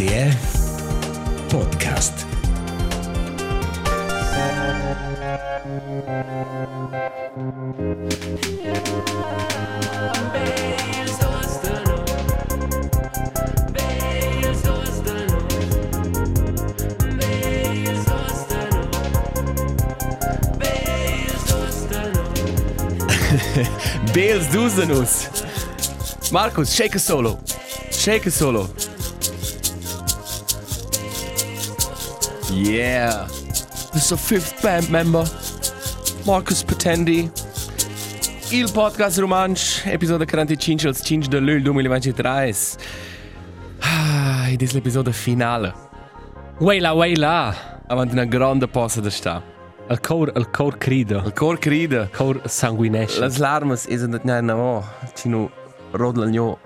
RTR Podcast. Bales Duzenus. Markus, shake a solo. Shake a solo. Yeah. This is our fifth band member. Marcus Patendi. Il podcast romansch, episode 45 al 5 de luglio 2023. Ah, ed è l'episodio finale. Weila, weila. Avanti una grande pausa da sta. Il cor, il cor crida. Il cor crida. Il cor sanguinesce. Las larmas es en na na oh, chino rodlanjo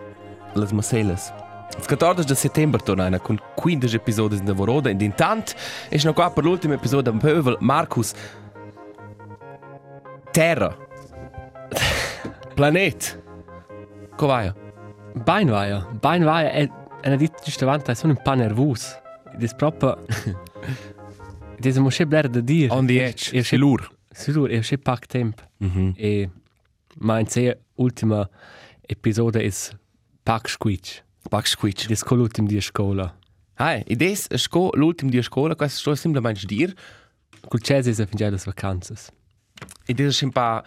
las macelas. Il 14 de settembre torna con 15 episodi in Voroda ed intant è no qua per l'ultimo episodio un pövel Marcus Terra Planet Co vai? Bein vaia. Bein vaia. E, e ne dit giusto avanti, sono un po' nervus. Ed è proprio... Ed è un po' bler da dir. On the edge. E È lur. Sicur, e c'è poco tempo. Mhm. E... Ma in sé, ultima episodio è poco squitch. Pack squitch. Ed è con l'ultimo di scuola. Hai, ed es sco l'ultimo di scuola, questo sto semplicemente dir Col cese è finito le vacanze. ed es un pa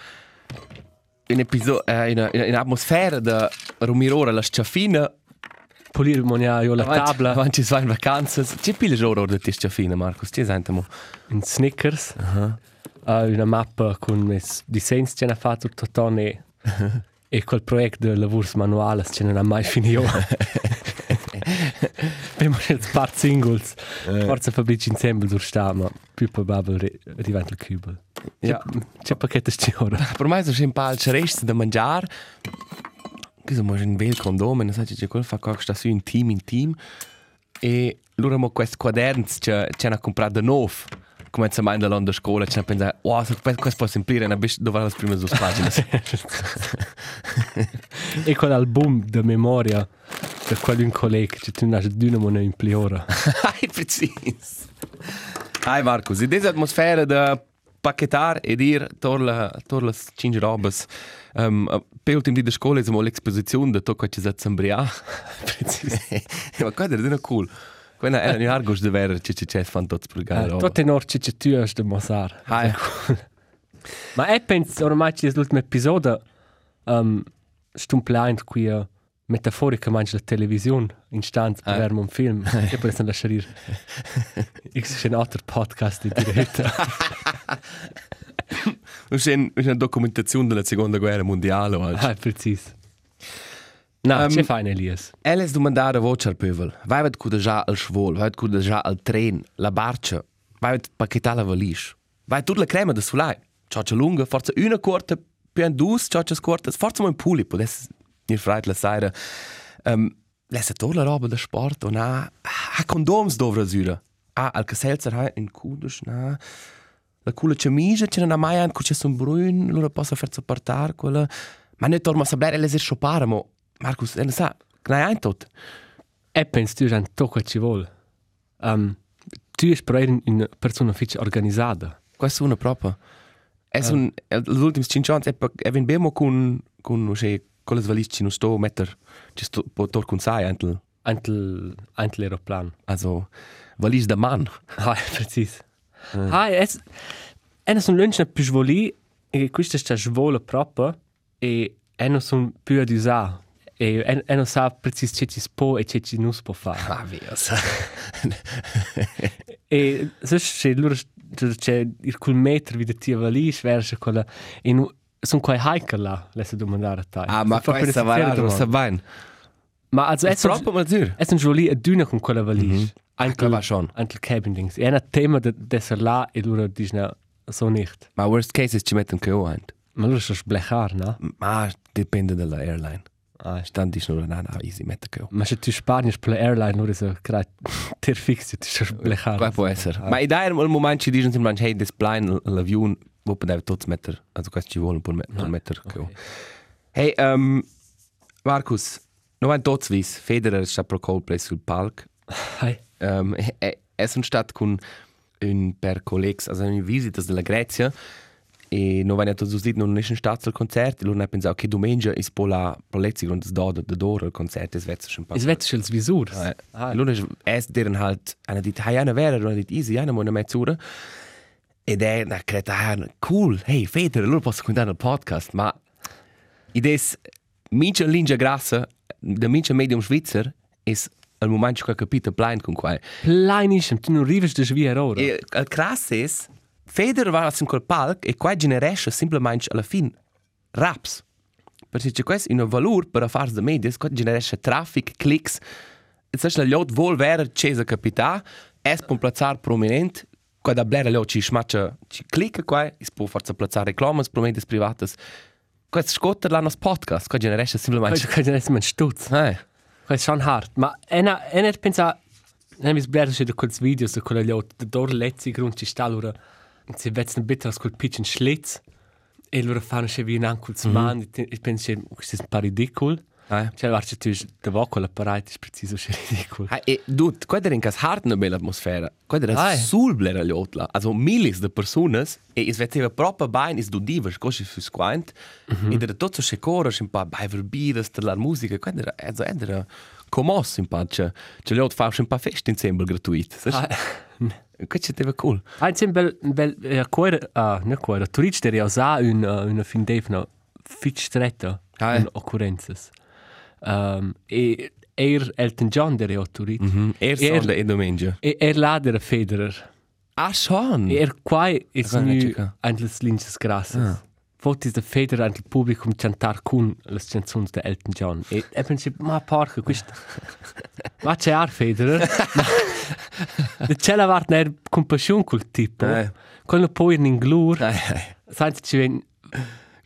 in episodio eh, in in atmosfera da rumirora la sciafina Polire monia io la tabla. Avanti si va in vacanze. C'è più giorno da ti sciafina, Marcus? Ci sentiamo. in Snickers. Uh, una mappa con mes disegni che hanno fatto tutto e, quel progetto di lavoro manuale che non ha mai finito. Abbiamo scelto part singles. Forse fabbrici insieme sul sta, ma più probabile diventa il cubo. Ja. C'è pacchetto sti ora. Per me sono un po' il resti da mangiare. Questo è un bel condome, non so se quello fa cosa sta su in team in team. E loro hanno questi quaderni che ci hanno comprato da nuovo. Come se mai andando a scuola ci hanno pensato, wow, questo può semplice, non è dove le prime due pagine. E quell'album di memoria di qualun collega che tu non hai dynamo in pliora. Hai, preciso. Hai, Marcus, in questa atmosfera da pacchetare e dire torla torla cinque robes. Um, per l'ultimo di scuola siamo l'esposizione di tutto che ci sembra. Preciso. Ma questo è cool. Quella è un argos di vero che ci fanno tutti per gare roba. Tutte norci che tu hai da mosar. Hai. Ma e penso ormai che l'ultimo episodio um, stumpleint qui uh, metaforica mangi la televisione in stanza per Ah. vedere un film e poi lasciare ir. X c'è un altro podcast di diretta. C'è una documentazione della seconda guerra mondiale. ah, preciso. No, Um, c'è fine Elias. Domandare voce al pövel. Vai ved cuda già al ved cuda già al tren, la barca, vai ved pacchetare la valigia. Vai tutta la crema da sulai. Cioccia lunga, forza una corta, più un dus, cioccia corta, forza un puli, potesse ir freit la saira. Um, Lessa tutta la roba da sport und a a condoms dovra zura. A al caselzer ha in kudisch na la cula camicia ce n'ha mai an cuce son brun, lura possa fer sopportar quella. Ma ne torma sa blere leser schopare, mo Markus, e ne sa, gnai ein tot. E penso tu hai tocca ci vuole. Um, tu sei però una persona fitch organizzata. Questo è una proprio. È un gli ultimi 5 anni e e vin bemo con con che con le valigie non sto metter ci sto potor con sai antel Antel, antel aeroplan. also valigie da man. Ah, preciso. Ah, es è una sono lunch più svoli e questa sta svola proprio e è non sono più ad usare. E è non sa preciso che ci può e che ci non si può fare. Ah, via. E se c'è loro c'è il col metro di tia valis verso quella e nu, sono quei hiker là, laisse domandare a te. Ah, ma Fa per questa va iniziare a domanda. rosa bain. Ma also è È proprio mazur. è un svoli a duna con quella valis. Anche va schon. Anche il cabin dings. È un tema di essere là e loro dicono so nicht. Ma worst case ci mettono che ho. Ma loro sono sblechar, no? Ma dipende dalla airline. Ah, Stand di nur na na easy metto che. Ma se tu Spanier per airline nur so gerade ter fix, tu sono sblechar. Qua può essere. Ma idea al momento ci dicono sempre hey this blind l'avion wo poteva tutti mettere, also questo ci vuole per me- per mettere che. ho. Hey, um, Markus, no ein Totswiss, Federer sta pro Coldplay sul palco Hai. Um, è, è sono stato con un per colleghi, also in visita della Grecia, e non venne tutto dit non è stato il concerto, e loro hanno pensato che domenica è po' la polizia und da da d'ora il concerto, e svezzo schon Es wird schon Visur. Eh, Allora es deren halt einer dit hai ana vera, una dit easy, ana mo una mezz'ora. Ed è una creta cool. Hey, Feder, allora posso contare il podcast, ma ides mincha lingia grassa, da mincha medium svizzer, is al momento che ho capito blind con qua. Pleinischen, du nur riefst das wie ora. E il crass is, Feder va in quel palc e qua generesce semplicemente alla fin raps. Perché questo è un valore per fare da media, qua generesce traffic, clicks, e se la lot vuol vera cesa capità, es può plazzare prominent, qua da blera lot ci smaccia, ci clicca qua, es può forza plazzare reclamas prominentes privates. Questo scotta la nostra podcast, qua generesce kann ich nicht mehr stutz. Eh, ist schon hart. Ma einer, einer pensa, ne mis bler schon kurz Videos so quella lot, der dor letzte Grund ci sta lura. Und sie wetzen bitte aus quel pitchen Schlitz. E lura fanno schon wie ein Ankuls Mann. Ich pensa, das ist ein paar ridicol. eh. Cioè, guarda, tu da voco l'apparecchio è preciso schon ridicol. Ah, e dut, qua era in cas hart una bella atmosfera. Qua era Ai. sul blera liotla. Also milis de personas e is veteva proprio bain is du divers, così fu squint. Ed era tutto se coro, un pa bei verbides per la musica. Qua era also era commosso in pace. Ce liot fa un pa fest insieme gratuit. Ah, Qua ci teva cool. Ah, un bel, bel, eh, cuore, ah, non cuore, turisti der ja sa un, uh, una fin stretta, Ah, eh. in occurrences. Um, e er Elton John der ja turit. Mhm. Er Er- sonda e domenica. E er lader Federer. Ah schon. Er quai is Ah, nu Mexica. eigentlich linches grasses. Fotis de Federer anche il publicum cantar con le canzoni de Elton John. E e pensi, ma porca, questo... ma c'è ar Federer? De c'è la vart ner compassion col tipo. Eh. Quello poi in glur. Ai, ai. Senti ci ven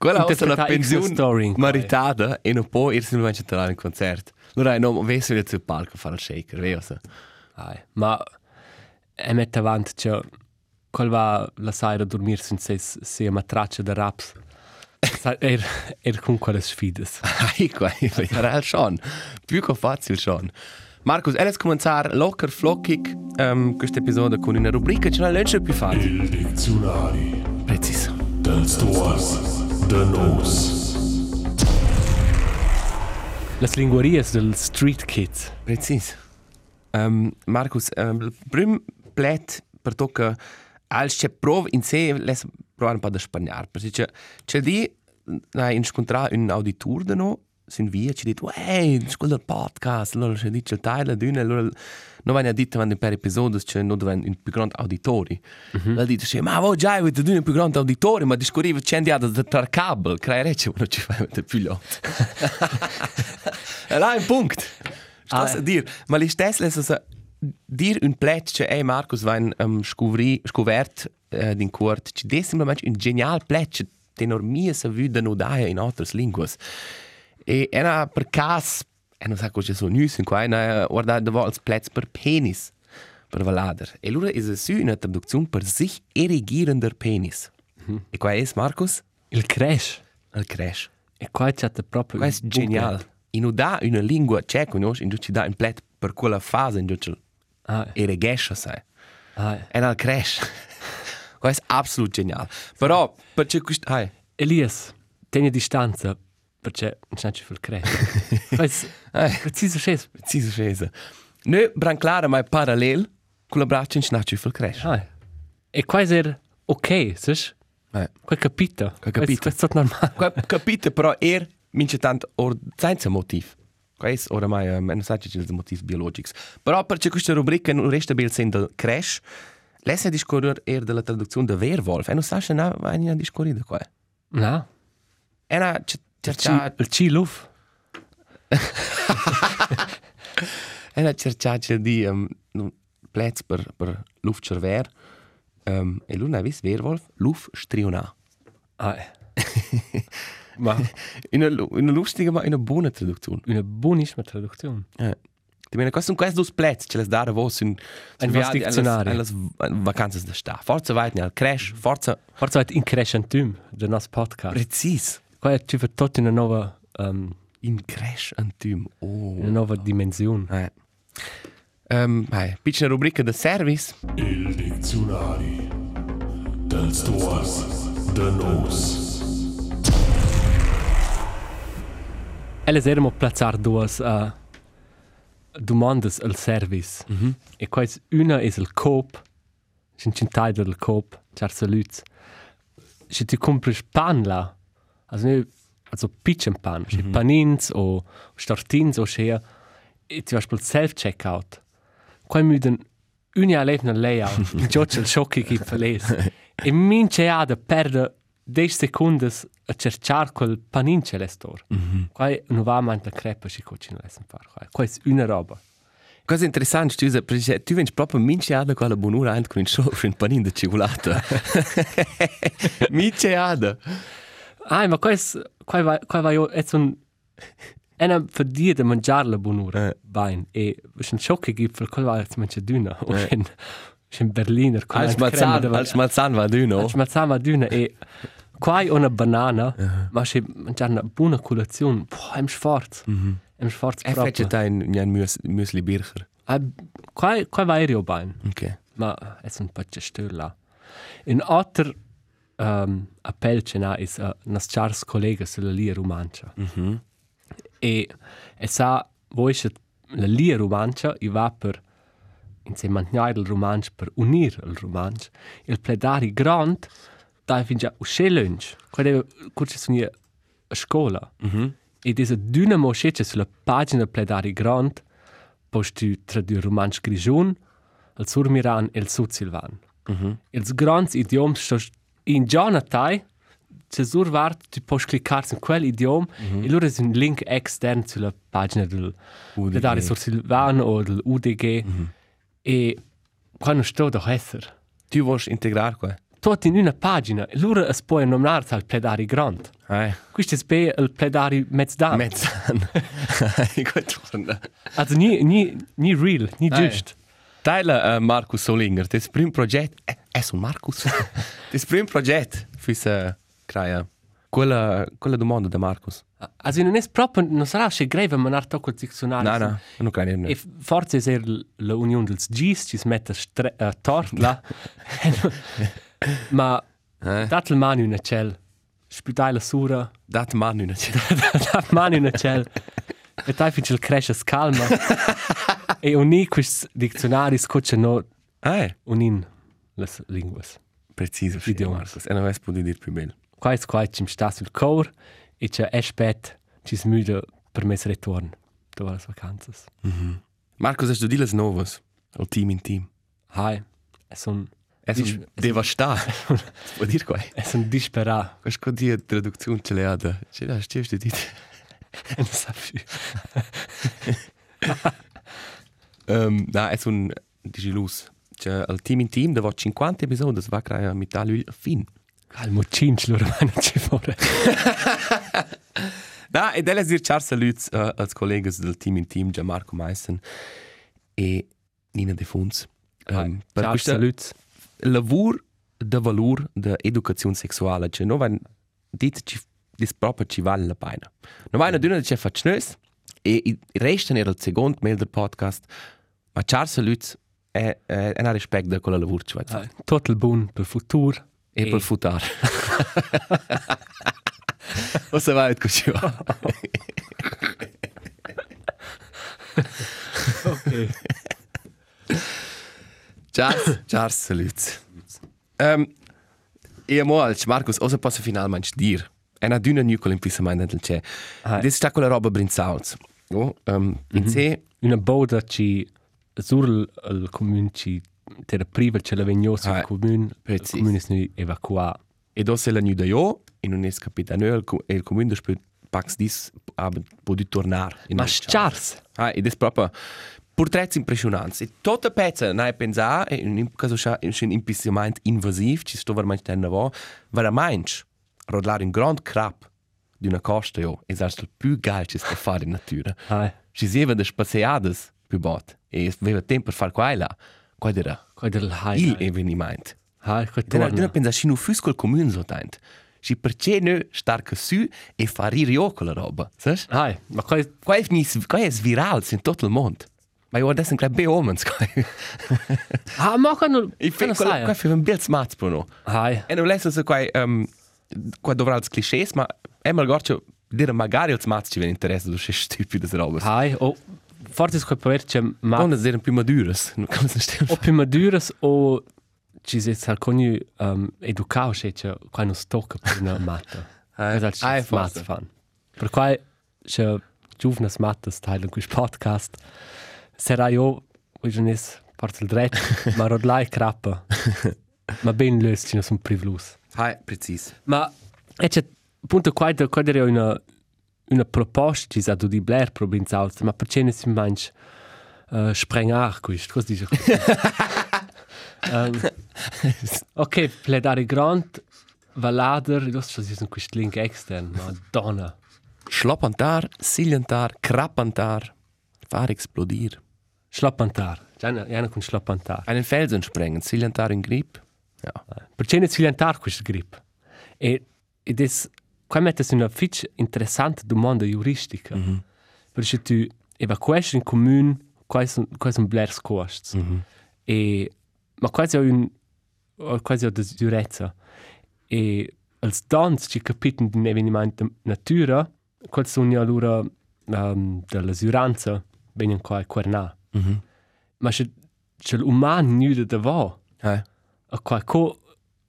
Quella è una pensione maritata e non può ir semplicemente entrare in concerto. Allora, non vesi il sul palco fare il shaker, vero? Ai, ma e mette avanti cioè qual va la sera a dormire senza se matraccia da raps. Er er con quelle sfide. Ai, qua, era il schon. Più che facile schon. Marcus, elles cominciare locker, flockig um, questo episodio con una rubrica che non è più facile. Il dizionari Preciso. dels duas de nos. Las linguarias del street kids. Preciso. Um, Marcus, um, il primo plet per tocca als c'è prov in sé, les provare un po' da spagnare. Perché c'è, c'è di, hai incontrato un auditor da no, sin via, ci dice, hey, ascolta il podcast, allora c'è dice il taglio d'una, allora non viene a dire quando per episodi c'è non dove un più grande auditori. Allora dice, sì, ma voi già avete un più grande auditori, ma discorriva c'è andiato da tra cable, crea rece, non ci fai più gli occhi. E là un punto. Ah, Stas dir, ma li stess les a dir un plet che ei Marcus vain um, scuvri scuvert uh, din curt, ci des simplement un genial plet che tenor mia sa vu da nodaia in altres linguas. E era per cas, e non sa cosa so nus in qua, na guarda da vols plets per penis per valader. E lura is a su una traduzione per sich erigierender penis. E qua es Marcus? Il crash. Il crash. E qua c'è proprio Questo è geniale. In da una lingua c'è, conosci, in cui ci dà un plet per quella fase in cui Ah, era gescia, sai. ah. E non crash. Questo è assolutamente geniale. Però, perché questo... Hai, Elias, tieni distanza perché non c'è più il crash. Hai, preciso sces. preciso scesa. Noi, branclara, ma è parallel, con la braccia in snaccio il crash. Ah. E qua è ok, sai? Eh. Qua capito. Qua capito. Questo è normale. Qua, capite, però, er, mince tanto, or, senza motiv. Questo oramai, um, non sa c'è il motiv biologico. Però, perché questa rubrica non resta bene sen del crash, Lessa discorrer er della traduzione da Werwolf. E non sa se na, vai a discorrere qua. No. Era, c'è, Il C-Luf. Era cercato di um, plets per, per luft cerver. Um, e lui non ha visto Werwolf, luft strionà. Ah. Ma Una, lu- una lustige, ma una buona traduzione. una buonissima traduzione. Eh. Ti bene, questi sono questi due plets, ce les dare vos in... Ein was dictionario. Alle vacanze da sta. Forza vai al crash, forza... Forse è in crescentum del nostro podcast. Precis. Qua è tipo tutto in una nuova, um, In crash antum. Oh. una nuova dimensione. Eh. Um, hai, piccina rubrica de service. Il dizionari dels tuors de nos. Elles erano plazzar duas uh, domandas al service. Mm -hmm. E quais una es il coop, c'è un del coop, c'è saluts. Se tu compri pan là, also ne, also pitchen pan, mm -hmm. panins o startins o schea, e tu vas pel self-checkout. Quai müden unia levna layout, gioccia il schocchi chi verles. E mince ha da perdere 10 sekundes a cercar quel panin ce l'estor. Mm -hmm. Quai non va mai la crepa si coci non lesen far. Quai quai è una roba. Cosa interessante, tu, perché tu vens proprio minceada con la bonura anche con un panin di cioccolata. minceada. Ah, ma quai quai va quai va io è un Ena verdier de mangiar la bonura eh. bain e was ein Schocke gibt für qual war manche dünner o Eh. in in Berliner qual Als Mazzan, als Mazzan va d'uno. Als Mazzan va dünner e quai una banana ma se mangiar una buona colazione. Boah im Schwarz im Schwarz E fece ta in un mus, musli bircher. quai quai va aereo bain Ok. ma è un pace stella in alter um, appell ce n'ha is uh, nas chars collega sulla lia romancia Mhm. e e sa voi se la lia romancia i va per insieme a mantenere il romancio per unire il romancio il pledari grand dai fin già usce lunch quando curci sono a scuola Mhm. e diese dynamo scece sulla pagina pledari grand posti tradurre il romancio grigion il surmiran e il sud-silvan Mhm. ils grands idioms sto in giornatai se sur vart tu puoi cliccare su quel idiom e loro è un link extern sulla pagina del UDG. Pledari Sursilvan o del UDG e quando sto da esser Tu vols integrar qua? Tutto in una pagina e loro es poi nominare al pledari grand Ai. questo è il pledari qua torna. also ni ni ni real ni Ai. just Teile uh, Markus Solinger, das prim progetto, eh, è un Markus. das prim progetto fürs kraja. Quella quella domanda da Markus. also non è proprio non sarà che greve ma non tocco il dizionario No, no, non credo E niente. f- forse è er la unione dels Gs ci si mette uh, tort là. Ma Eh? dat il mani una cell. Sputai la sura, Dat man una. dat mani una cell. E tai finch il cresce calma. e uni quis diczionari scoccia no Ai, unin las linguas. preciso, sì, Idioms. Markus. E non ves podi dir più bello. Quai es quai cim sta sul cor e c'è espet ci smüde per mes retorn. Dove las vacanzas. Markus, hast du die las novas? Al team in team. Hai, es Es Dis- un devastar. Vuol dire qua? es un dispera. Questa dia traduzione ce l'ha da. Ce l'ha, ce l'ha dit. Non sa più. Um, no, è un digilus. Cioè, al team in team, da 50 episodi, va a creare a metà lui fin. Al mocinci loro vanno ci fuori. Da, e delle dir ciao saluts uh, als collegas del team in team, Gianmarco Meissen e Nina De Funz. Um, per Ciao, saluts. Lavoro de valore de educazione sessuale, cioè non van dit ci dis proprio ci vale la pena. Non vai una dünne che fa schnös e il resto era il secondo mail del podcast, ma ciao saluts è è un rispetto da quella lavoro ci va. Total bun per futur. E per futar. O se vai così va. Ok. Ciao, ciao, salut. Um, e mo al Marcus, osa posso finalmente dir. È una dünna in pisa mai del c'è. Ah. Dis sta quella roba. Oh, um, in se Una boda ci sur il, il comune ci ter priva ce la vegnos Ah, il comune. Il precis. comune è nu evacua. e do se la nu da io e non es capitano il co- e il comune spö pax dis aber podu tornar in Ma il schars. Ah, ed è proprio porträts impressionanti. E tutta pezza, ne pensa, e in caso c'è un impissimento invasivo, ci sto veramente tenendo a veramente rodare un grande crap di una costa, io, è il più geil che sta fare in natura. Ci si vede spaziadas più bot, e aveva tempo per fare qua e là. Qua era del hai. il eveniment. Hai, Dena, torna. dena pensa, si non fusco il comune so tanto. Si perché star che su e fare io con la roba, sai? Hai, ma Qua è, qua è viral in tutto il mondo. Ma io adesso non be omens, kai. Ah, ma quando... I sai, qua fa un bel smazz per no. Hai. E non lesa se qua, um, qua dovrà els clichés, ma è mal gorcio dire magari els smazz ci viene interesse du sche stupides robes. Hai. O forse sco poverce ma Ma non erano più madures, non come se stiamo. o più maduras o ci si sa coni um, educao che c'è quando stocca per una matta. Smart forse. fan. Per quai c'è giovnes mattas teilen questo podcast. Sarà io Visionis parte il dretto, ma rodlai crappa. Ma ben löst ci non sono privlus. Hai, precis. Ma e c'è appunto qua da qua era una una proposta ci sa di Blair provinz aus, ma perché ne si manch uh, sprengar questo, cosa dice? um, ok, pledare grand valader, ist so questo link extern, Madonna. Schloppantar, siljantar, krappantar, far explodir. Schlappantar. Gianna con schlappantar. Einen Felsen sprengen, siljantar in grip. Ja. Perché ne si lentar questo grip? E ed es qua mette una fitch interessante domanda juristica. Mm -hmm. Perché tu evacueshi in comune quais un quais un blers costs. Mm -hmm. E ma quasi un o quasi da durezza. E als dans ci capiten di un avvenimento natura, qual sono ja lura um, della suranza vengono qua a quernà. Ma c'è c'è l'uman nuda da va. Hai. A qua co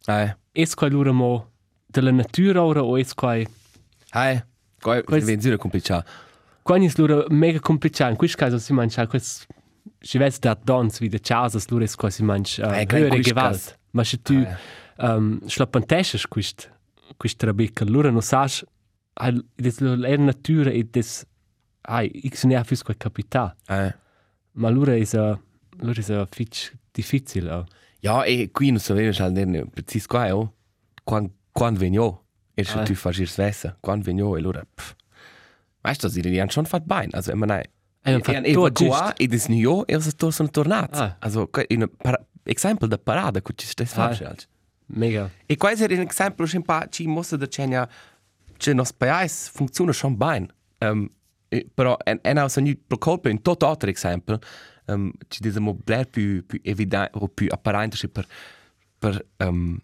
Hai. es quai lura mo della natura ora o es quai Hai. Qua Quels- è zero complicato. quai is lura mega complicato in questo caso si mangia quest si vede da dons wie de chasas lura es quai si mangia quai höhere gewalt ma se tu schlappantesches quist quist trabecca lura no sas al des la natura e des ai x ne afis quai capita Hai. Ma lura is a lura is a fitch difficile uh. Ja, e qui non sapevo già ne precis qua, oh. Quan quan venio. E se Ah. tu fai svessa, quan venio e allora. pff. Weißt du, sie die haben schon fat bein, also immer nein. Ein E fatto evacua e des nio e also sono tornati. Ah. Also in un esempio da parada che ci stai Ah. facendo. mega E è un esempio un po' ci mostra da cena che nos paese funziona schon bene. Um, e, però è è una sogni pro colpa in tutto altro esempio. Um, ci diciamo bler più più evidente o più apparente che per per um,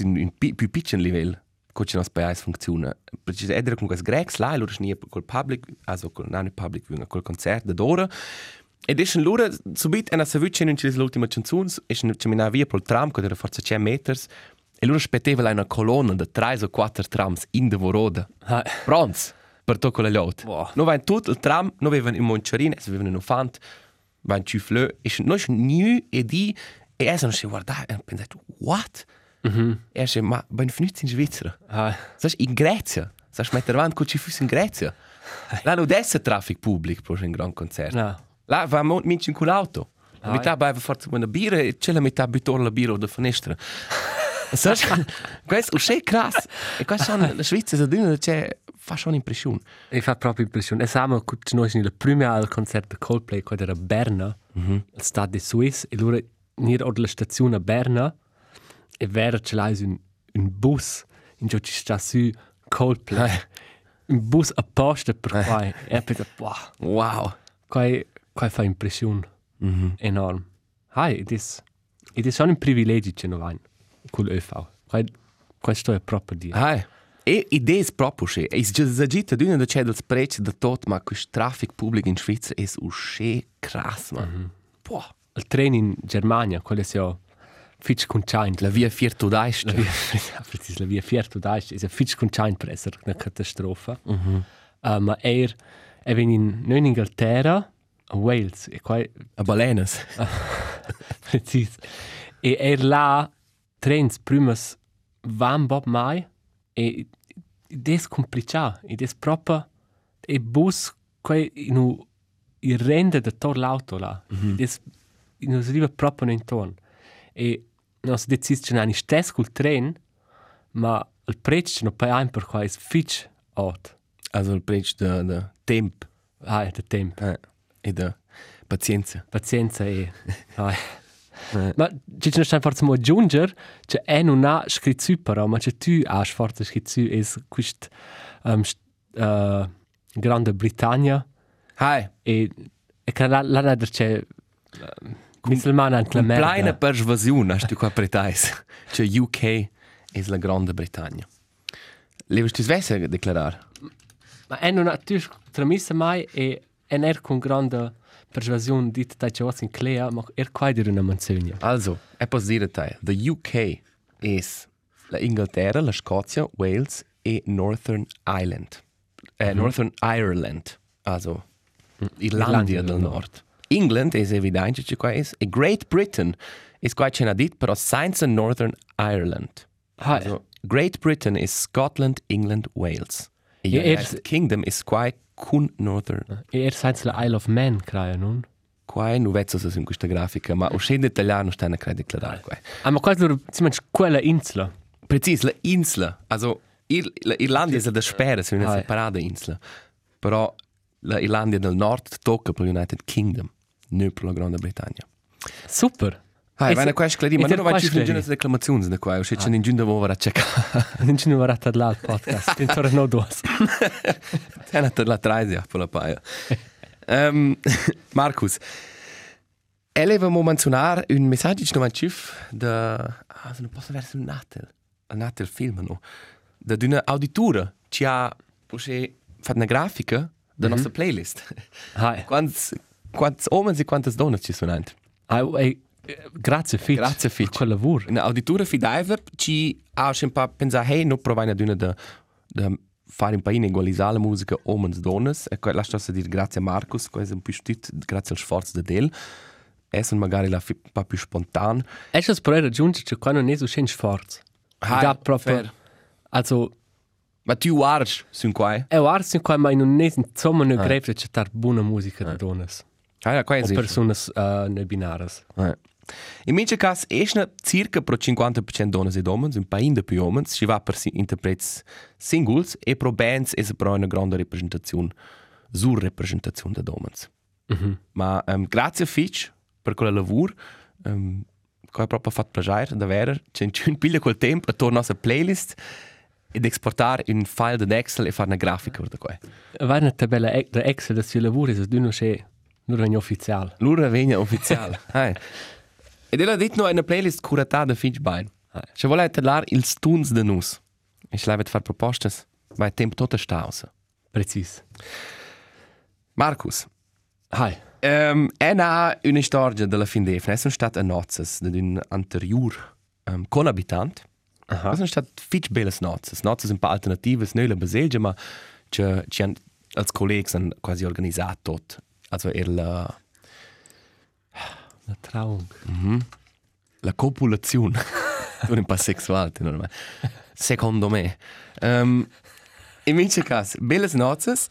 in un pi, più piccolo livello che ci nos paese funziona. Perché se edere con questo grex là, loro snia col public, also col non public, col concerto d'ora. Ed è un lura subito una savuccia in l'ultima canzone, è un camminare via pel tram che era forse 100 meters e loro aspettava una colonna di 3 o 4 trams in de Voroda. Per tocco la lot. Wow. Non va in tutto il tram, non avevano in Monciarina, si avevano in Ufant, va in Ciuflö, e non è nu e di e essa non si guardava e ha pensato, what? Mm -hmm. E ha detto, ma benvenuti in Svizzera. ah. Sai, in Grecia. Sai, mettere avanti che ci fosse in Grecia. Là non adesso traffic pubblico per un gran concerto. no Là va mo- minci in quell'auto. La Ah, metà beve forse una birra e c'è la metà buttora la birra da finestra. Sai, questo è crass. E qua sono la Svizzera, se dino c'è fa schon impressione. E fa proprio impressione. E siamo con noi nel primo al concerto di Coldplay, quando era a Berna, mm -hmm. al Stade de Suisse, e loro nero alla stazione a Berna, e vera ce l'hai un, un bus, in cui ci sta su Coldplay. un bus apposta per qua. E pensa, wow, Wow. qua, qua fa impressione mm -hmm. enorme. Hai, è, ed è solo un privilegio che vai con l'ÖV. Qua, questo è proprio dire. Hai. E idee proprio che è già esagita d'una da c'è del sprezzo da tot, ma questo traffic pubblico in Svizzera è usce crass, man. Mm -hmm. Boah. Il treno in Germania, quello è ja fitch conchaint. La via Vierto d'Est. La via, precis, la via Fierto d'Aist ist ja fitch conchaint per essere una catastrofe. Mm -hmm. uh, ma er, er venne in, non in Inghilterra, a Wales, e qua, A Balenas. precis. E er là, trens primas van bob mai, e des complicia, e des proprio, e bus, qua in u, il rende da tor l'auto là, mm -hmm. des, non si arriva proprio in ton. E non si decide che non è stesso col tren, ma il prezzo non paga per qua è fitch out. Also il prezzo da, da tempo Ah, è da tempo. eh, e da pazienza. Pazienza e... Ah. Ma ci sono stai forse mo aggiungere che è non ha scritto però, ma che tu hai forse scritto è questo um, uh, Grande Britannia Hai. e E che la la la c'è musulmana anche la merda. Kleine persuasione, hast du qua pretais. Cioè UK è la Grande Bretagna. Levest du svesse declarar? Ma è non tu tramissa mai e è ner con grande persuasione dit da c'è in clea, ma er quai dir una menzogna. Also, posso dire te, the UK is la Inghilterra, la Scozia, Wales e Northern Ireland. Eh, Northern Ireland, also Irlandia Irlandia del del Nord. England è evidente che qua is e Great Britain is qua c'è dit però senza Northern Ireland. Ah, Also Great Britain is Scotland, England, Wales. E Ja, United er- Kingdom is qua con Northern. e er senza la Isle of Man, credo, non? Qua non vedo se in questa grafica, ma uscendo italiano sta a credo declarare qua. Ah, ma quasi loro, si mangia quella insula. Precis, la Insel. Also, Ir la Irlandia è da spera, se una Ah, separata Insel. Però la Irlandia del Nord tocca per l'United Kingdom, non per la Grande Bretagna. Super. Ah, E vai se- una questa clarì, e ma se non vai qua ci scleri? sono reclamazioni da qua, o se c'è in giunta vuoi a cercare. Non ci ne vorrà là il podcast, che torna no dos. È una la traisia per la paia. um, Marcus, elevamo menzionar un messaggio che non cif da ah, se non posso verso un natel, un natel film no. Da una auditura ci ha poi fatto una grafica da nostra playlist. Hai. Quanti quanti uomini e quante donne ci sono anche. Ai, ai, grazie Fitch. Grazie, Fitch. Quel lavoro. Una auditura fidaiva ci ha un po' pensato, hey, non provare ad una da, da fare un po' equalizzare la musica uomini e donne. E poi lascio dire grazie a Marcus, che è un po' stut, grazie al sforzo di Del. E sono magari la un po' più spontaneo. È das per raggiungere che qua non è so schön sforzo. Da proprio. fair. Also, Ma tu guardi, sono qua. è arsi qua, ma non è insomma non greve c'è tar buona musica da donne. Ah, qua è O persone uh, ne binares. Eh. In mio caso, è circa per 50% donne e uomini, un di più uomini, si va per si- interpreti singles e per bands è però una grande rappresentazione, surrappresentazione di uomini. Mhm. Ma um, grazie a Fitch per quel lavoro, um, che ha proprio fatto piacere, davvero. C'è un piglia quel tempo a tornare alla nostra playlist ed esportare un file di Excel e fare una grafica da qua. Va una tabella e- da Excel da si lavori, se tu non c'è, non è ufficiale. L'ora vegna ufficiale. Hai. Ed ella ha detto no, una playlist curata da Fitch Bein. Se vuole parlare il stuns de nus. E se lei fare proposte, ma è tempo tutto stausa. Precis. Marcus, Hai. Um, è na una storia della fin d'efna. Sono state a nozes di un anterior um, conabitant. Aha. Sono state fitch belle nozes. Nozes un po' alternative, non la baselgia, ma ci ci han als colleghi hanno quasi organizzato tot. Also er la, La Trauung. la copulazione. non un po' sexuale, non Secondo me. Um, in mince caso, belle nozes,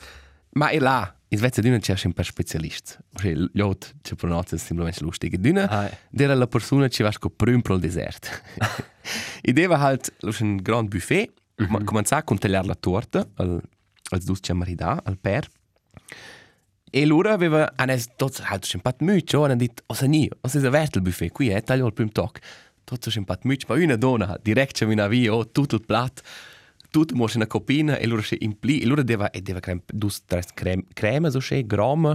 ma è là. In Svezia d'una c'è un per specialist. Cioè, gli altri ci pronunciano semplicemente lustige. D'una Hai. era la persona che va prüm pro il desert. e deva halt un grand buffet, mm -hmm. cominciare a contagliare la torta al, als dus c'è marida, al per. E loro aveva, hanno tutti halt un pat müde, hanno detto, o ni, o se è aperto il buffet, qui è taglio il primo toc. Tutti un pat müde, ma una donna, halt, direct c'è via, tutto il plat, tutto mo una copina, e loro c'è in pli, e loro deva, e deva creme, dus tres creme, so c'è, grama,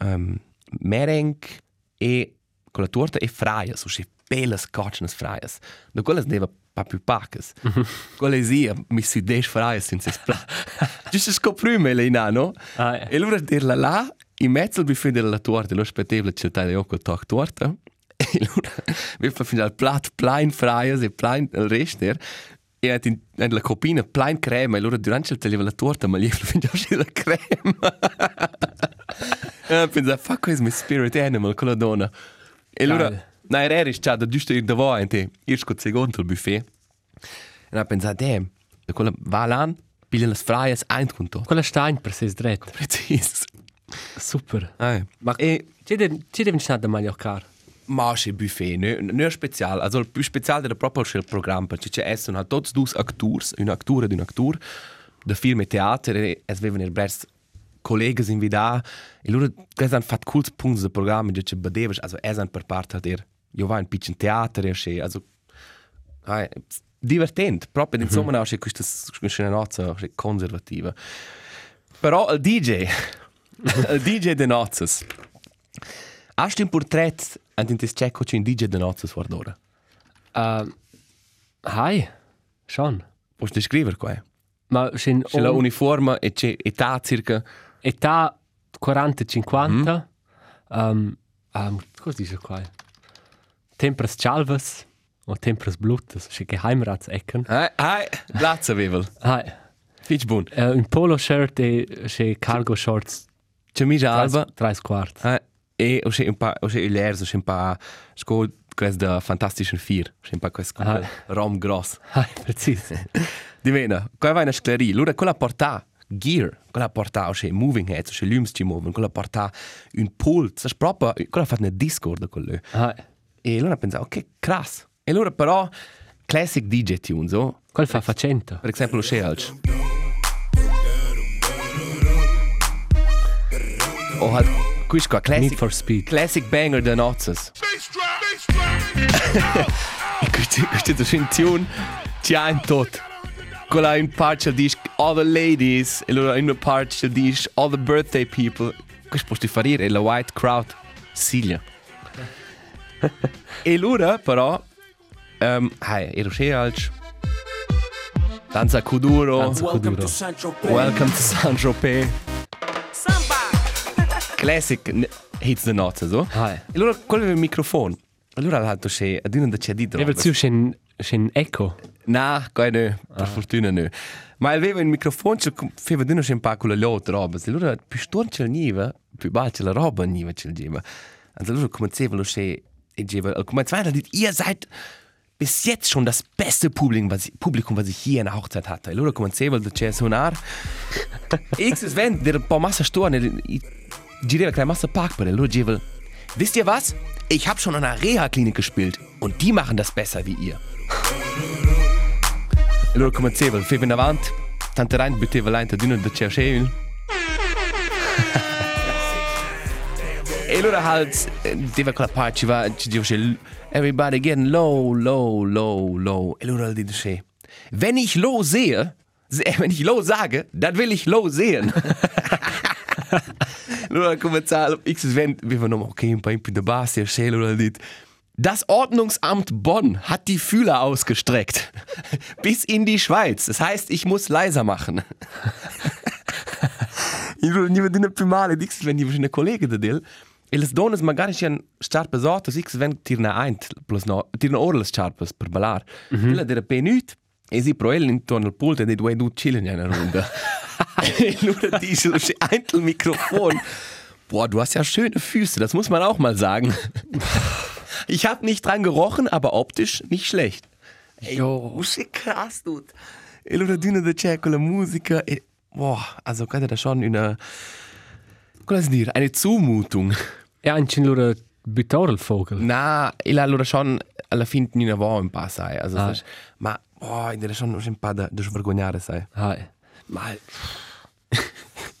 um, merengue, e con la torta e fraia, so c'è belle scotchnes fraias. Da quelle deva pa più pacas. Quelle sia, mi si des fraias senza splat. Giusto scoprime le inano. Ah, ja. E allora dirla là, in mezzo al buffet della torta, lo spettevole c'è il occhio toc torta. E allora vi fa finire il plat plain fraias e plain il rester. E ha in, in la copina plain crema, e allora durante il tagliava la torta, ma gli fa finire la crema. e pensa, fa questo mi spirit animal con la donna. E allora, Geil. na, era già da giusto ir davanti, io sco secondo il buffet. E ha pensato, damn, e quella va là, piglia le fraias, ein con tutto. Quella Stein per se dret. Precis. Super. Ah, Ma e ci devi ci devi stare da Mallorca. Masche Buffet, ne, ne special. Also il più speciale era proprio il programma, perché c'è essen halt tots dus actors, un actor ed un actor, da film e teatro, e es avevano bers colleghi invitati, e loro hanno fatto cools punti del programma, che ci badevas, also es han per parte der, io vai in piccin teatro, e c'è, also, ah, divertente, proprio, mm -hmm. insomma, no, c'è questa, questa nozza conservativa. Però il DJ, il DJ de nozzes, Hast du un portret an den tes cecco c'è un DJ de nozze fuori d'ora? Uh, hai, schon. Posso descrivere qua? Ma c'è C'è la uniforme e c'è età circa... età 40-50. Um, um, cosa dice qua? Tempras chalvas o tempras blutas, c'è Geheimratsecken. Hai, hai, grazie Wevel. Hai, Fitch bun. uh, un polo shirt e c'è cargo shorts. C'è mica alba. Tres quart. Hai, e o c'è un pa, o c'è il erzo, c'è un pa... Sco, quest da fantastischen Vier. C'è un pa quest Ah. rom gross. Hai, precis. Divena, qua vai una scleria. Allora, quella porta gear, quella porta o moving heads, o c'è lums ci muovono, quella porta un pult, sai proprio, quella fa una discord con lui. Hai. E allora pensa, ok, crass. E allora però, classic DJ tunes, oh? Qual fa facenta? Per esempio, c'è alc. O halt, questo qua, Need classic, for Speed. classic banger de nozzes. E questo, è un tune, ci ha in tot. Quella in parte dice all the ladies, e allora in una parte dice all the birthday people. Questo posso fare, è la white crowd, Silja. e allora però, um, hai, ero c'è alc. Danza Kuduro. Danza Welcome Kuduro. to. Welcome to Saint-Tropez. Classic hits the notes, so. Hai. E allora, quello è il microfono. Allora l'altro c'è, ad una c'è di E verzu c'è un c'è un eco. No, qua no, per fortuna no. Ma aveva il microfono, c'è faceva di un po' con le altre robe. E allora, più storno c'è il niva, più bacia la roba niva c'è il niva. E allora cominciava lo c'è, e diceva, al comienzo, weiter, dit, ihr seid bis jetzt schon das beste Publikum, was ich, Publikum, was ich hier in der Hochzeit hatte. E allora cominciava da c'è sonar. X es wenn, der ein paar Masse storno, girava keine Masse Park bei der allora diceva, wisst ihr was? Ich habe schon an einer Reha-Klinik gespielt und die machen das besser wie ihr. E allora cominciava, faceva in avanti, tante rein buttava l'ente d'una da cercevil. e allora halt, eh, deva quella parte, ci va, ci dice, everybody getting low, low, low, low. E allora dice, wenn ich low sehe, se- wenn ich low sage, dann will ich low sehen. allora cominciava, x Sven, wir waren okay, ein paar der Bass, der Schäle oder dit. Das Ordnungsamt Bonn hat die Fühler ausgestreckt. Bis in die Schweiz. Das heißt, ich muss leiser machen. Ich will nicht mehr più male, dix wenn ich eine Kollege da le donne magari c'è un sciarpe sotto, x wenn tirna eint, plus no, tirna ora le sciarpe per ballar. Mm -hmm. Quella dera penut, e si pro el intorno al pult e due du chillen in una Runde. e allora dice, c'è eint il Mikrofon. Boah, du hast ja schöne Füße, das muss man auch mal sagen. Ich habe nicht dran gerochen, aber optisch nicht schlecht. Ey, Jo. ist krass, dude. E allora di da c'è con la musica e boah, also quella da schon una cosa dire, eine Zumutung. Ja, un c'è loro buttare il vogel. Na, e allora schon alla fine non ne va un po' sai, also Ah. das, ma boah, da schon un po' da, da svergognare sai. Hai. Mal.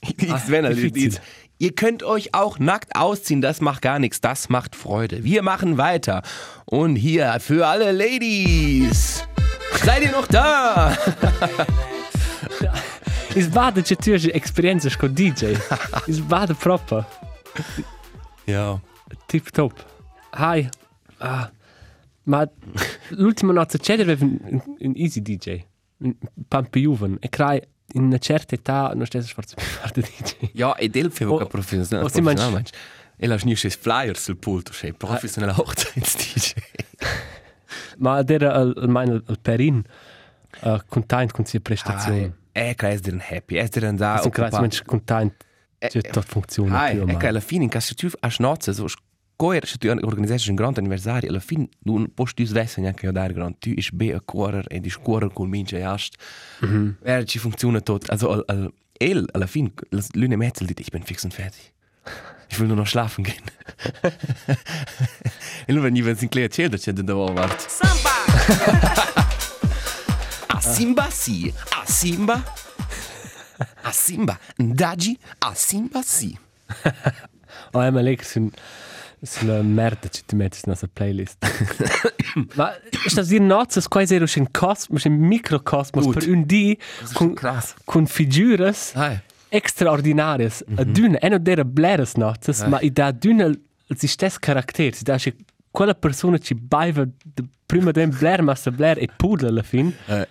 ich Ah, Sven, also, diffizil. jetzt, ihr könnt euch auch nackt ausziehen, das macht gar nichts, das macht Freude. Wir machen weiter. Und hier für alle Ladies. Seid ihr noch da? Is vada c'è tu esperienza con DJ. Is vada proprio. Ja. Tip top. Hai. Ah. Ma l'ultima notte c'è aveva un, un, un easy DJ. Un più juven. E crai in una certa età non stessi forse più fare da DJ. Ja, e del feva O- che professionale. o si mangi- professionale, mangi. E la schnisce Flyers sul pulto, sei professionelle Hochzeits-DJ. Ma ed era al, almeno il Perin uh, content con sia prestazione. Eh, è dir happy, è dir da Sono credo che content tutto funziona Hai, più o meno. alla fine in caso tu a schnozze so scoer se tu organizzassi un grande anniversario alla fine non posso tu svesse neanche io dare grande tu is be a cuorer e di scuorer con mince jast Mhm. er ci funziona tot also al, al el alla fine lune metzel dit ich bin fix und fertig ich will nur noch schlafen gehen e nur wenn ich wenn sin klar erzählt dass da war wart a simba si? A simba a simba ndagi a simba si Oh, ma lei sono sulla merda che ti metti nella playlist. Ma sta dire nozze quasi ero in cosmos, in microcosmos Gut. per un di con con figuras Hai. extraordinarias. A dünne, e non dera bleras nozze, ma i da dünne si stess carattere, si da che quella persona ci baiva prima dem Blair, ma se Blair e pudla alla fin. Eh.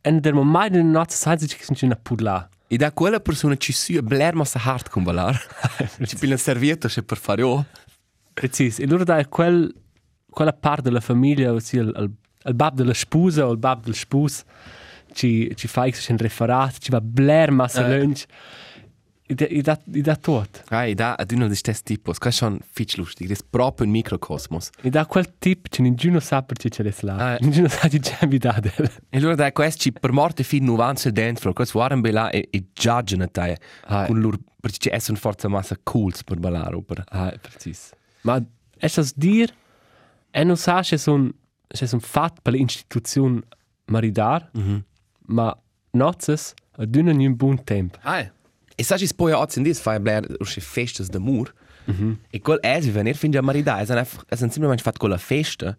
E non dermo mai in nozze sanzi che si una pudla. E da quella persona ci si bler ma sa hard con balar. Ci pila servietta se per fare oh. Precis. E allora da quel, quella parte della famiglia, ossia il, il, il bab della sposa o il bab del spus, ci, ci fa un referat, ci va Blair ma se Eh. lunch. E da, e da, e da tot. Ah, e da ad uno di stes tipos, das ist schon fitch lustig, das ist proprio ein Mikrokosmos. E da quel tip che nessuno sa perché ce l'è là. Ah. Nessuno sa di già mi dà del. E allora da questo ci per morte fin nuance dentro, questo waren bella e e judgen te. Ah. Con loro perché ci sono forza massa cools per ballare opera. Ah, precis. Ma è das dir, e non sa se son se son fat per l'istituzione maridar, Mhm. ma nozes ad un un buon tempo. Ah. E sa ci poi oggi in dis fai bler usche festas d'amor. Mhm. E quel es venir fin già marida, es einfach es semplicemente fatto quella festa,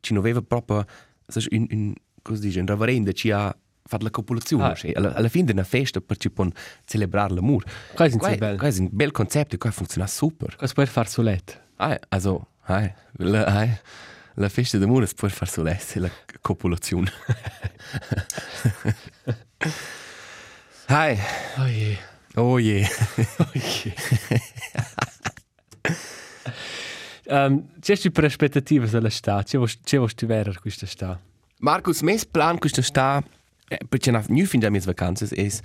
ci non aveva proprio sa un un cosa dice, un reverendo ci ha fatto la copulazione, Ah. cioè, alla, alla fine di una festa per ci pon celebrare l'amor. Quasi Qua- bello. qua è un bel concetto e qua funziona super. Cosa puoi far solet? Ah, also, ah, la, ah, la festa d'amore si può fare solo essere la copulazione. Hai, Oh je. oh je. Um, c'è ci per aspettative della sta? C'è vos c'è vos ti vera questa sta? Markus, mes plan questa sta, eh, perché na nu fin da mes vacanzas es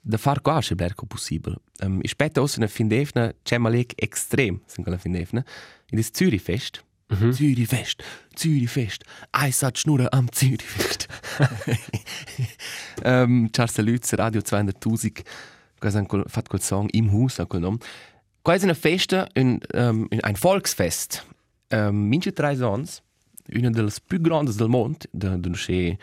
da far qualche berco possibile. Um, ich spetta aus na fin defna, c'è malek extrem, sind quella fin defna. In das Zürich Fest. Mhm. Zürich Fest, Zürich Fest. Eis hat Schnurren am Zürich Fest. um, Charles Lutz, Radio 200.000, han quel- song im Haus, ha quel nome. Quasi una festa, un, um, un, ein Volksfest. Um, mince drei sons, una delle più grandi del mondo, da da c'è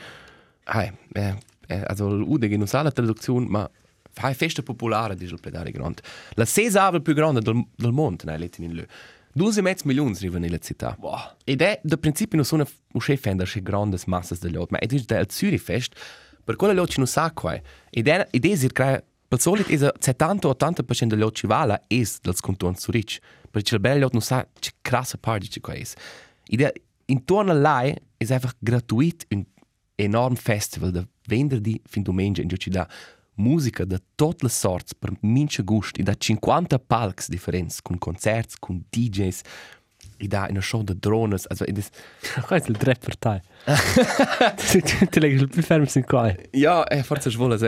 ah, eh, eh, also l'ude che non sa la traduzione, ma fa festa popolare dice il pedale grande. La sesava più grande del, del mondo, nei letti in lö. 12,5 milioni arrivano nella città. Wow. Ed è da principio non sono un chef fender che grandi masse degli altri, ma è del Zürich Fest, per quello lì non sa qua. Ed è ed è sir che per solito è 70-80% degli altri vala è del cantone Zurich. Perché il bello non sa che krasse party che qua è. Ed è intorno a lei è einfach gratuit un enorm festival da venerdì fin domenica in ci dà musica da tutte le sorti per mince gusti, da 50 palcs differenti, con concerti, con DJs, e da una show di drones, also ed è... Questo è il tre per te. Ti leggi il più fermo sin qua. Ja, eh, forse vuole so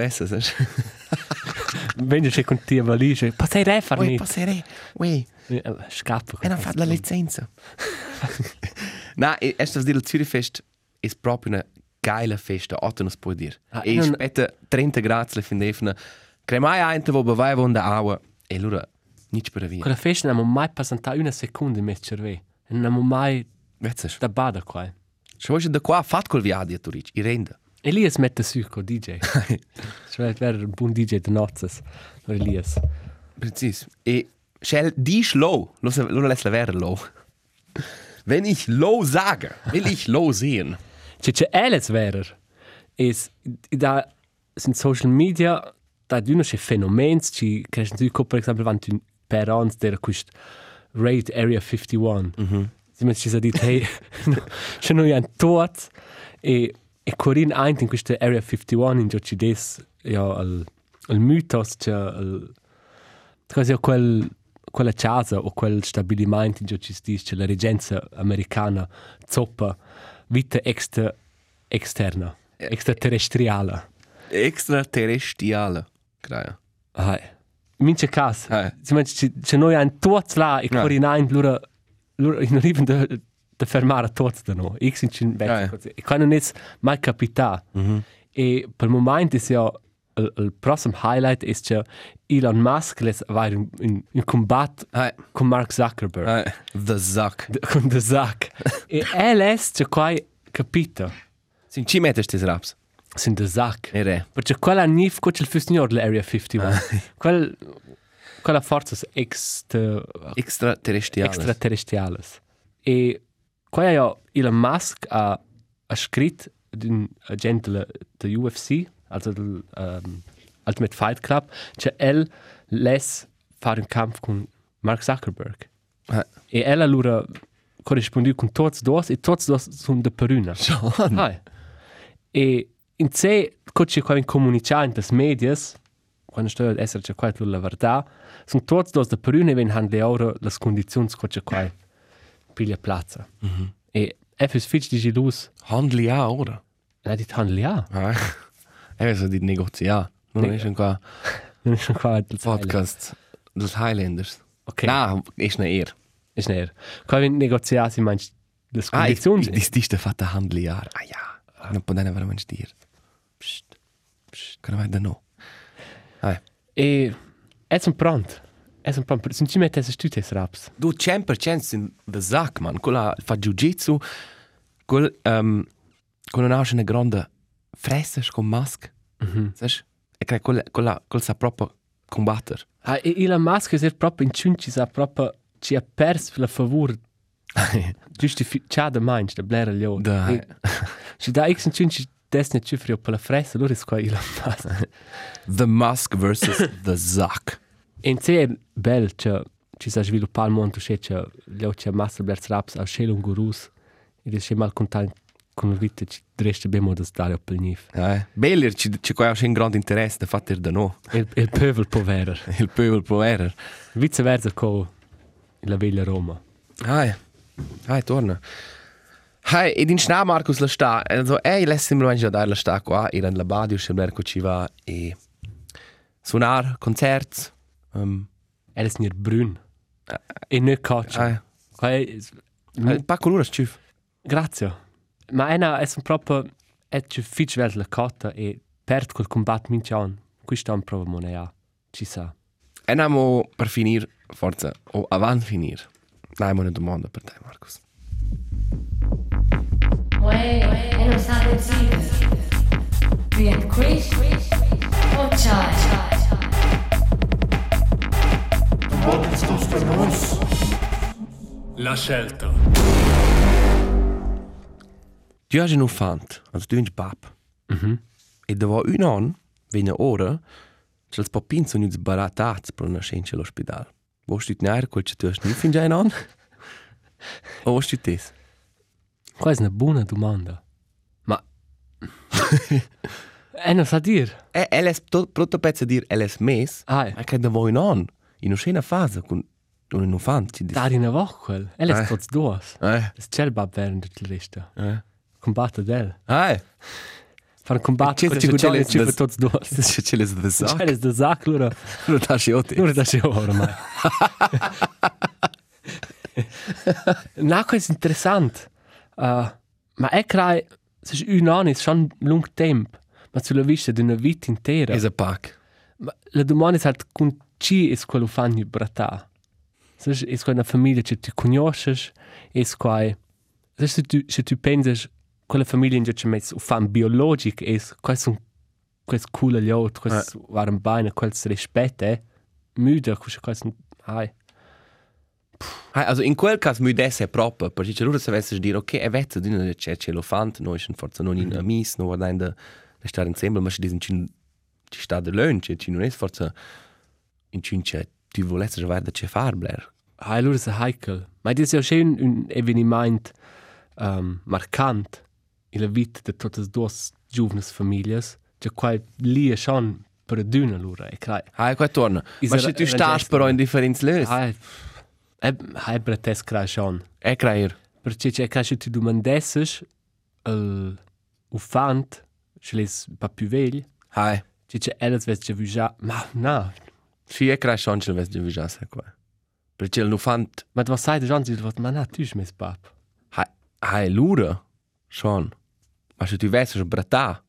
Vendi c'è con te valigie. Passai re far Ui, mit. passerei, ui, Scappa. e non fa la licenza. Na, e è stato dire il Zürich Fest è proprio una geile festa, otto non si può dire. Ah, e non- aspetta 30 gradi le fin defna, cremai ein, wo bevai von der Aua, e allora, nichts per via. Quella festa non mai passato una seconda in mezzo cervello. E non mai Vezzes. da bada qua. Se vuoi da qua, fat col viaggio a Turic, i renda. Elias mette su con DJ. Cioè, era un buon DJ di nozzes. Elias. Precis. E Shell, dich low, lo, se- lo lässt la vera low. Wenn ich low sage, will ich low sehen. C'è c'è Alice verer. Es da sind Social Media da d'uno c'è fenomens ci crescen su per esempio vant un per ans der quist Raid Area 51. Mhm. Sie mir ci sa dit hey c'è noi un tot e e Corin ein in questa Area 51 in gioci des ja al al mythos c'è al quasi quel quella casa o quel stabilimento in gioci dice la regenza americana zoppa vita extra externa extraterrestriale Extraterrestriale. Graia. ah mince cas Ah. si manca c'è noi un tot là e Ah. fuori in ein lura lura in arriven de de fermare tot da no x in cin Ah, ja. e kann non es mai capita e per il momento è ja il, il prossimo highlight è che Elon Musk les va in, in, in combat Ah, con Mark Zuckerberg ah, the Zuck. D- con de Zack e el es che qua capita Sind ci mettest des Raps? sin de Zack E re. Perché quella nif co il fusnior l'Area 51. Quel quella forza extra Extraterrestriale. extraterrestriales. E qua ja Elon Musk ha ha scritto d'un agente della UFC, also del um, Ultimate Fight Club, che el les fare un camp con Mark Zuckerberg. Ah, E ella allora corrispondiu con tots dos e tots dos sun de Peruna. Schon. Hai. E in se coche qua in comunicare in medias, quando sto ad essere c'è qua la verità, sun tots dos de Peruna e ven han le ora le condizioni coche qua piglia plaza. Mm -hmm. E FS Fitch di Gilus, Handli ja, oder? la dit han ja. Ja. Er so die negoziar. Non Ne- ist schon qua Non è qua il Podcast des Highlanders. Ok. Na, ist ne eher. Ist näher. Qua in negoziati meinst le Ah, ich, condizioni. ich, das ist der Vater Handli ja. Ah ja. Non può dare per man stier. Psst. Psst. Kann man da no. Hai. E è un pronto. È un pronto. Sono ci mette se tutte raps. Du 100% in the Sack, man. Quella fa jiu-jitsu. Quel um con una una grande fressa con mask. Mhm. Sai? E crei quella quella quella sa proprio combattere. Ah, e e la maschera è proprio in ciunci sa proprio ci ha perso la favore giustificata mainz da blera lio. Da. E Ci da x in ciunci desne cifri per la fressa, allora è qua la maschera. The Musk versus the Zack. In è bello che ci sa sviluppare il mondo che c'è lio c'è massa blers raps a scelo un gurus ed è mal content con la vita ci resta ben modo stare per nif. Eh, Beller ci ci qua un grande interesse da fatter da no. Il pövel poverer. Il pöbel poverer. Viceversa con la veglia Roma. Hai. Hai torna. Hai, ed in schna Markus la sta. Also, ei lässt mir manchmal da la sta qua, ir an la badio schelmer ci va e suonar concerts. Um, Er ist nicht brün. E ne caccia. hai. Hai Un pa colura schif. Grazie. Ma ena è un proprio è più fitch vert la cotta e perd quel combat mincian. Qui sta un prova monea. Ci sa. En amo per finir, forza, o avant finir. Dai, una domanda per te, Markus. Uè, e non sa decide. Bien quiz o chai? La scelta. Tu hai un fant, also tu ins pap. Mhm. E dopo un anno, viene ora, c'è il papin sono uns baratats per una scienza all'ospedale. Vuoi tu tenere quel che tu hai non fin già un anno? O vuoi tu tes? Qua è una buona domanda. Ma... e non sa dir. E, LS, proprio pezzo dire LS mes, Ah, ma che dopo un anno, in una scena fase, con un infant, ci dice. da in a woch quel. E le Eh. tots duas. Eh, Es c'è il bab während der Liste. eh. Combatte del. Ah, Fare un con c'è- ci le- ci le- per tots duas. das ist jetzt das C'è Sack. le zac lura. Du hast ja auch Lura da si ormai. Na, questo è interessante. Uh, ma è che se un anno è schon lungo tempo, ma sulla vista di una vita intera. Ist ein Pack. Ma la domanda è halt chi è quello fanno brata. Se è quella famiglia che tu conosci, è qua. Se tu, se tu pensi quella famiglia in metti un fan biologico, è questo questo culo gli altri, questo warm bene, questo rispetto, eh? Müde, questo questo. Ai. Hai, also in quel caso mi desse proprio, perché c'è loro se avessi dire, ok, è vezzo di una c'è c'è l'ofant, noi sono forse non in amis, non guardando da da stare insieme, ma ci dicono ci ci sta de lön, ci ci non è forse in cin c'è tu volessi già vedere c'è far bler. Ai, allora è heikel. Ma è ja schön un eveniment um, marcant in la vita di tutte le due giovani famiglie, che qua lì è schon per dünne lura, e crai. Hai, qua torna. Ma se tu stas però in differenza lös. Ai, e hai bretes crai schon. È creer. Perché c'è che se tu domandesses al ufant, se les pa più vegli, Hai. elles ves già vu già, ma no, Sì, è creer schon, c'è vesti già se qua. Perché l'ofant, ma was sai de Jean, sie wat man hat tüs mes pap. hai, hai lura, schon. Ma se tu vessi già brata,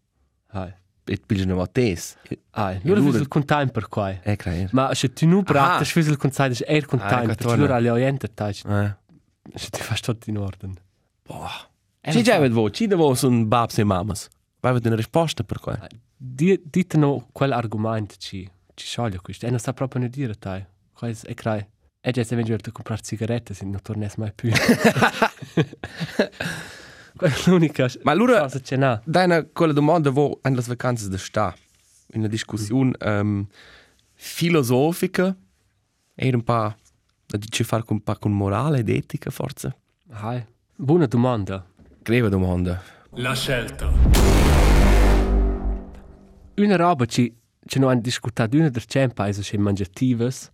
Ai. e pilgi una voltes. Ai, lura- lura vis contain per quai. È creer. Ma se tu nu Aha. pratas, fis il contain, es er Ah, contain, ecco, perché torna. lura alle oriente tai, Eh. se tu fas tot in orden. Boah. Ci già ved vo, ci devo sun babs e mamas. Vai ved una risposta per qua. Di dite no quel argument ci ci scioglie questo. E non sta proprio ne dire tai. Quais è crai. E già se vengi a comprare sigarette, se non tornes mai più. Quella è l'unica Ma allora cosa c'è na. deine quella domanda wo an las vacanze da sta. In una discussione um, filosofica e un pa Da dice fare con, pa con morale ed etica, forse? Hai. Buona domanda. Greve domanda. La scelta. Una roba ci ci hanno discutato una der cem paese che mangiativas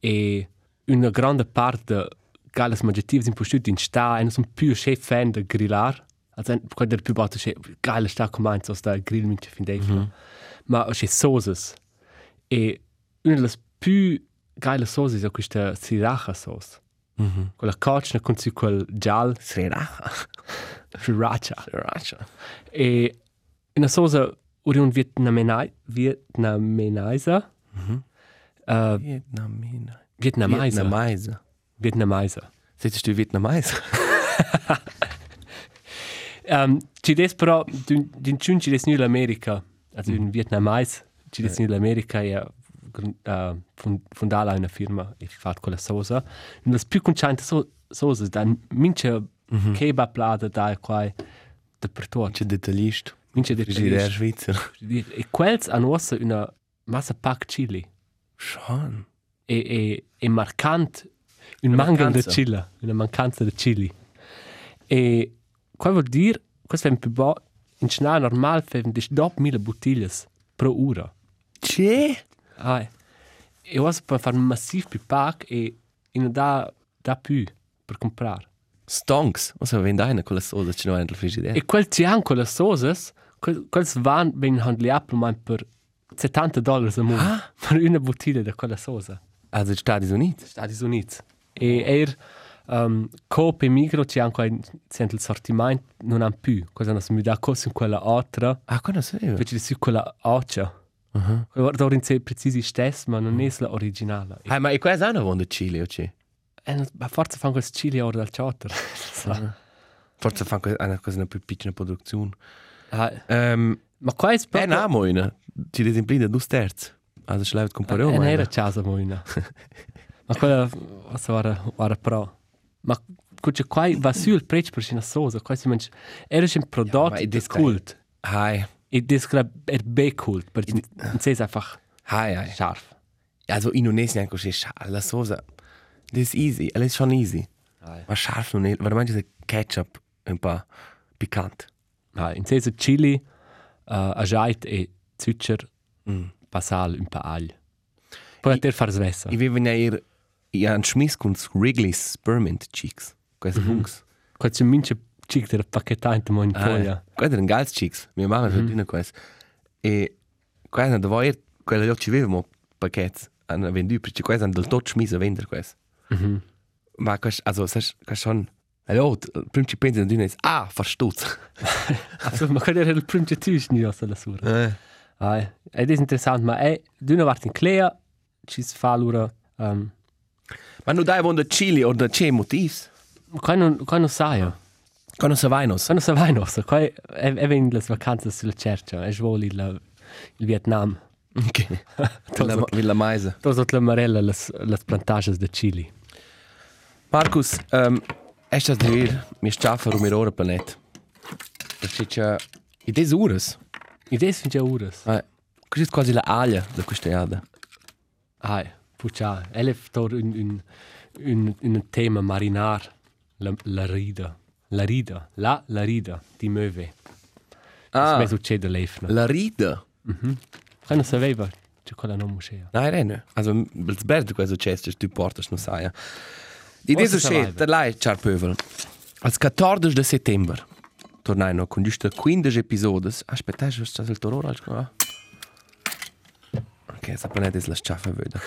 e una grande parte gales mangiativas in postud in sta e non sono più chef fan de grillar. Also quando der più batte che geile sta come so sta grill mit fin dei. Ma che soses. E una delle più geile soses è questa sriracha sauce. Mhm. Quella coccia con su quel giallo Sriracha. sriracha. Sriracha. E una sosa un vietnamenai vietnamenaisa Mhm. uh, Vietnamina. vietnamaisa Vietnamaisa. vietnamaisa Siehst du Vietnamaisa? um, ci des però din chun ci des nu l'America also in vietnamais ci des nu l'America e uh, fundala una firma e fat quella sosa und das più conciante so sosa da mince kebab plada da qua da per tot C'è dettaglista. Mince de Frigidaire svizzero. e quels hanno ossa una massa pack chili Schon. e, e, e marcant un mangel de chili, una mancanza de chili. E qua vuol dire, questo è più bo, in Cina normal fem dis dop mille bottiglie pro ora. C'è? Ai. E ora per fare un massiv più pack e in da da più per comprare. Stonks. O se vende una con la soda c'è nel frigidaire. E quel ti anche le soses, quel quels van ben handli apple man per 70 dollari a mese Ah. per una bottiglia di quella sosa. Also Stati Uniti. Stati Uniti. E er um, Coop e Migro c'è anche un il sortimento non hanno più. Cosa mi dà cosa in quella altra, Ah, quando sapeva? invece di su quella occia. Mhm. Guarda, in sé precisi stess, ma non è la originale. E, Ah, ma e è una vonda Chile, o c'è? e non- ma forse fanno questo chili ora dal ciotter. Forse fanno una cosa più piccola produzione. Ah, Um, ma qua è è proprio... una moina. Ci desimplida due terzi. Also schleift comprare E non una. era casa moina. ma quella cosa era, era pro. Ma cuccia qua va su il prezzo per una sosa. Qua si mangia... Era un ma prodotto è di discret. cult. Hai. E das è B-Kult, perché non sei einfach Hai, hai. scharf. Also in Indonesien anche c'è scharf. La sosa. Das ist easy. Alles schon easy. Ma scharf non è. Veramente ketchup un po' piccante. Ja, in sei Chili, uh, Ajait e Zucker, Mm. Basal, un po' aglio. Poi a te far svessa. Ich will wenn ihr ihr an Schmiss kunst Wrigley's Spearmint Cheeks. Queste bunks. Qua c'è mince cic der pacchetà in mo in foglia. Quelle erano gals cheeks. Mia mamma mm -hmm. queste. E quelle da voi quelle io ci avevamo pacchetts hanno venduto perché quelle hanno del tot schmiss a vendere queste. Mhm. Ma queste also sai queste schon Allora, il primo ci pensa di è ah, fa stuzzo. Also, ma quello era il primo tus ni ossa la sura. Eh. Ah, ed è interessant, ma è d'una parte in Clea, ci fa l'ora, um, Ma non dai von der Chili oder c'è motivs? qua non, qua non sai. Quando se vai nos. qua non sa vai nostra, qua è, è, ven le vacanze sulla cercia, è svoli il, il Vietnam. Ok. Villa, Villa Meise. To so tle marella las, las plantages de Chili. Markus, ähm, hast du das dir, wir schaffen um mir Ohren planet. Das ist ja, in des Ures. I des fin già uras. Ah, questa è quasi la aglia di questa iada. Ai, puccia, elef tor un, un, un, un tema marinar, la, la rida. La rida, la, la rida, di möve. Ah. Ah, Come succede l'efna. la rida. Qua non sapeva, c'è quella non musea. Nein, renne. Also, il sberdo questo c'è, se tu portas, non sai. Di Forse des savaiva. c'è, da lei, char pövel. Al 14 de settembre, tornai con giusto 15 episodi. Aspetta, c'è stato il tororo al qua. Ok, sa planet es la schaffa veda.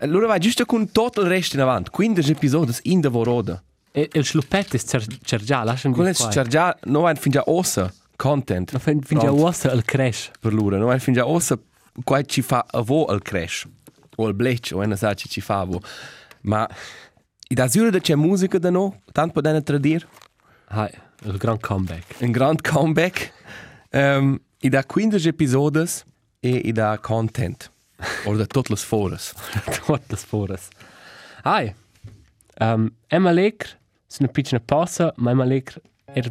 Allora vai giusto con tutto il resto in avanti, 15 episodi in de vorode. E il schluppet è cer, già, lasciami Con di il qua. già, no vai fin già ossa content. Ma fin, fin già uossa il crash. per loro, no vai fin già ossa qua ci fa a vo al crash. O al blech, o una sa ci fa a vo. Ma i da zure da c'è musica da no, tant per dena tradir, Ai, il grand comeback. un grand comeback. Um, i da 15 episodi e i da content. O da tutte le foras. Tutte le sporas. Ai, um, Emma Lecr, è una piccola pausa, ma Emma Lecr è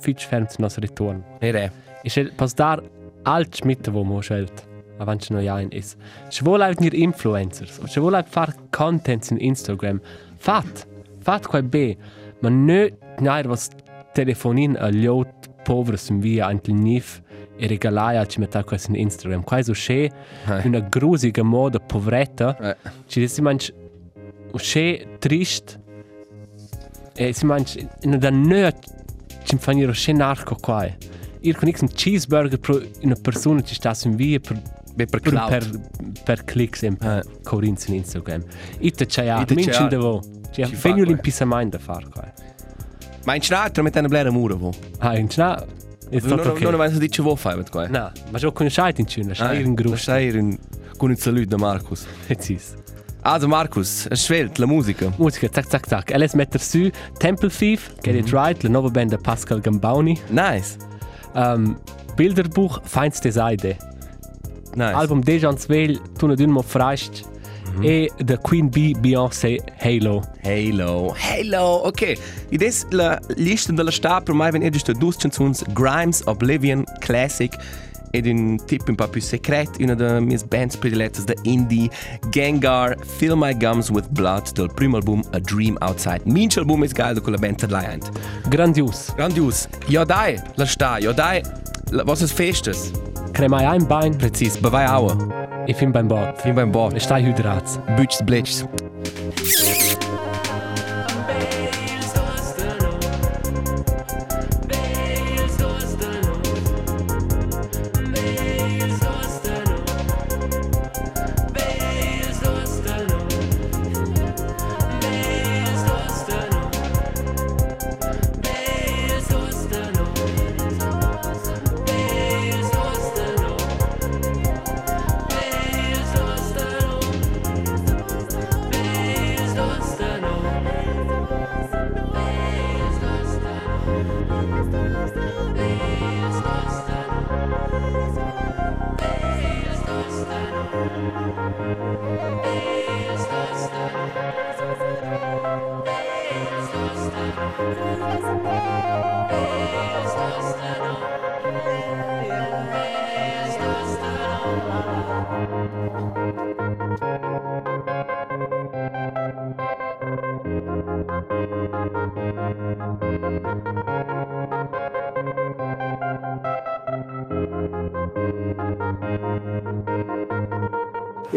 fitch ferm zum nostro ritorno. E re. E se pas dar alt schmitte wo mo schelt. Avanti noi ein is. Se vuol halt nir influencers, se vuol halt far content in Instagram, fat, fat quai be, ma nö nair was telefonin a liot povres via antil nif e regalaia ci metta quai in Instagram. Quai so che una grusiga moda povretta, ci desi manch che trist. E si manch in da nö ci fanno che narco quai. Ir con un cheeseburger pro una persona ci sta in via per per per cloud. per, per clicks in Eh. Corinth in Instagram. Ite c'è ja, Ite c'è minci ja. devo. Ci Ci fa fegno quai. l'impissamento da far qua. Ma in Schneider mit einer blera Mura wo. Ah, in c'è è Non tutto ok. non avanti dice wo fai mit qua. No, ma già conosciate in c'è, c'è in gruppo. Stai in con il saluto da Markus. Precis. Also Markus, es schwelt la musica. Musica, zack, zack, zack. LS metter su Temple Thief, Get It Right, la nuova band di Pascal Gambauni. Nice. Um, Bilderbuch, Feinste Seide. Nice. Album Dejan Svel, tu ne dünmo freist. E The Queen Bee, Beyoncé, Halo. Halo. Halo. Okay. Ides la lista della sta per mai ihr die dus canzuns Grimes Oblivion Classic ed un tip un po' più secret, una delle mie bands predilettas da indie, Gengar, Fill My Gums with Blood, del primo album A Dream Outside. Minch album is geil, con la band Tadliant. Grandios. Grandios. Ja dai, la sta, ja dai. Was ist Festes? Cremai ein Bein Präzis, bewei aua. e fin beim Bord. Wie beim Bord. E stai hydrats. Bütsch, Blitsch.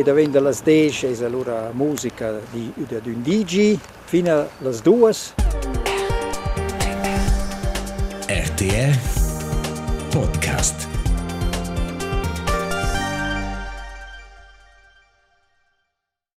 E da vende las 10 es allora musica di di un DJ fino alle 2 RTR.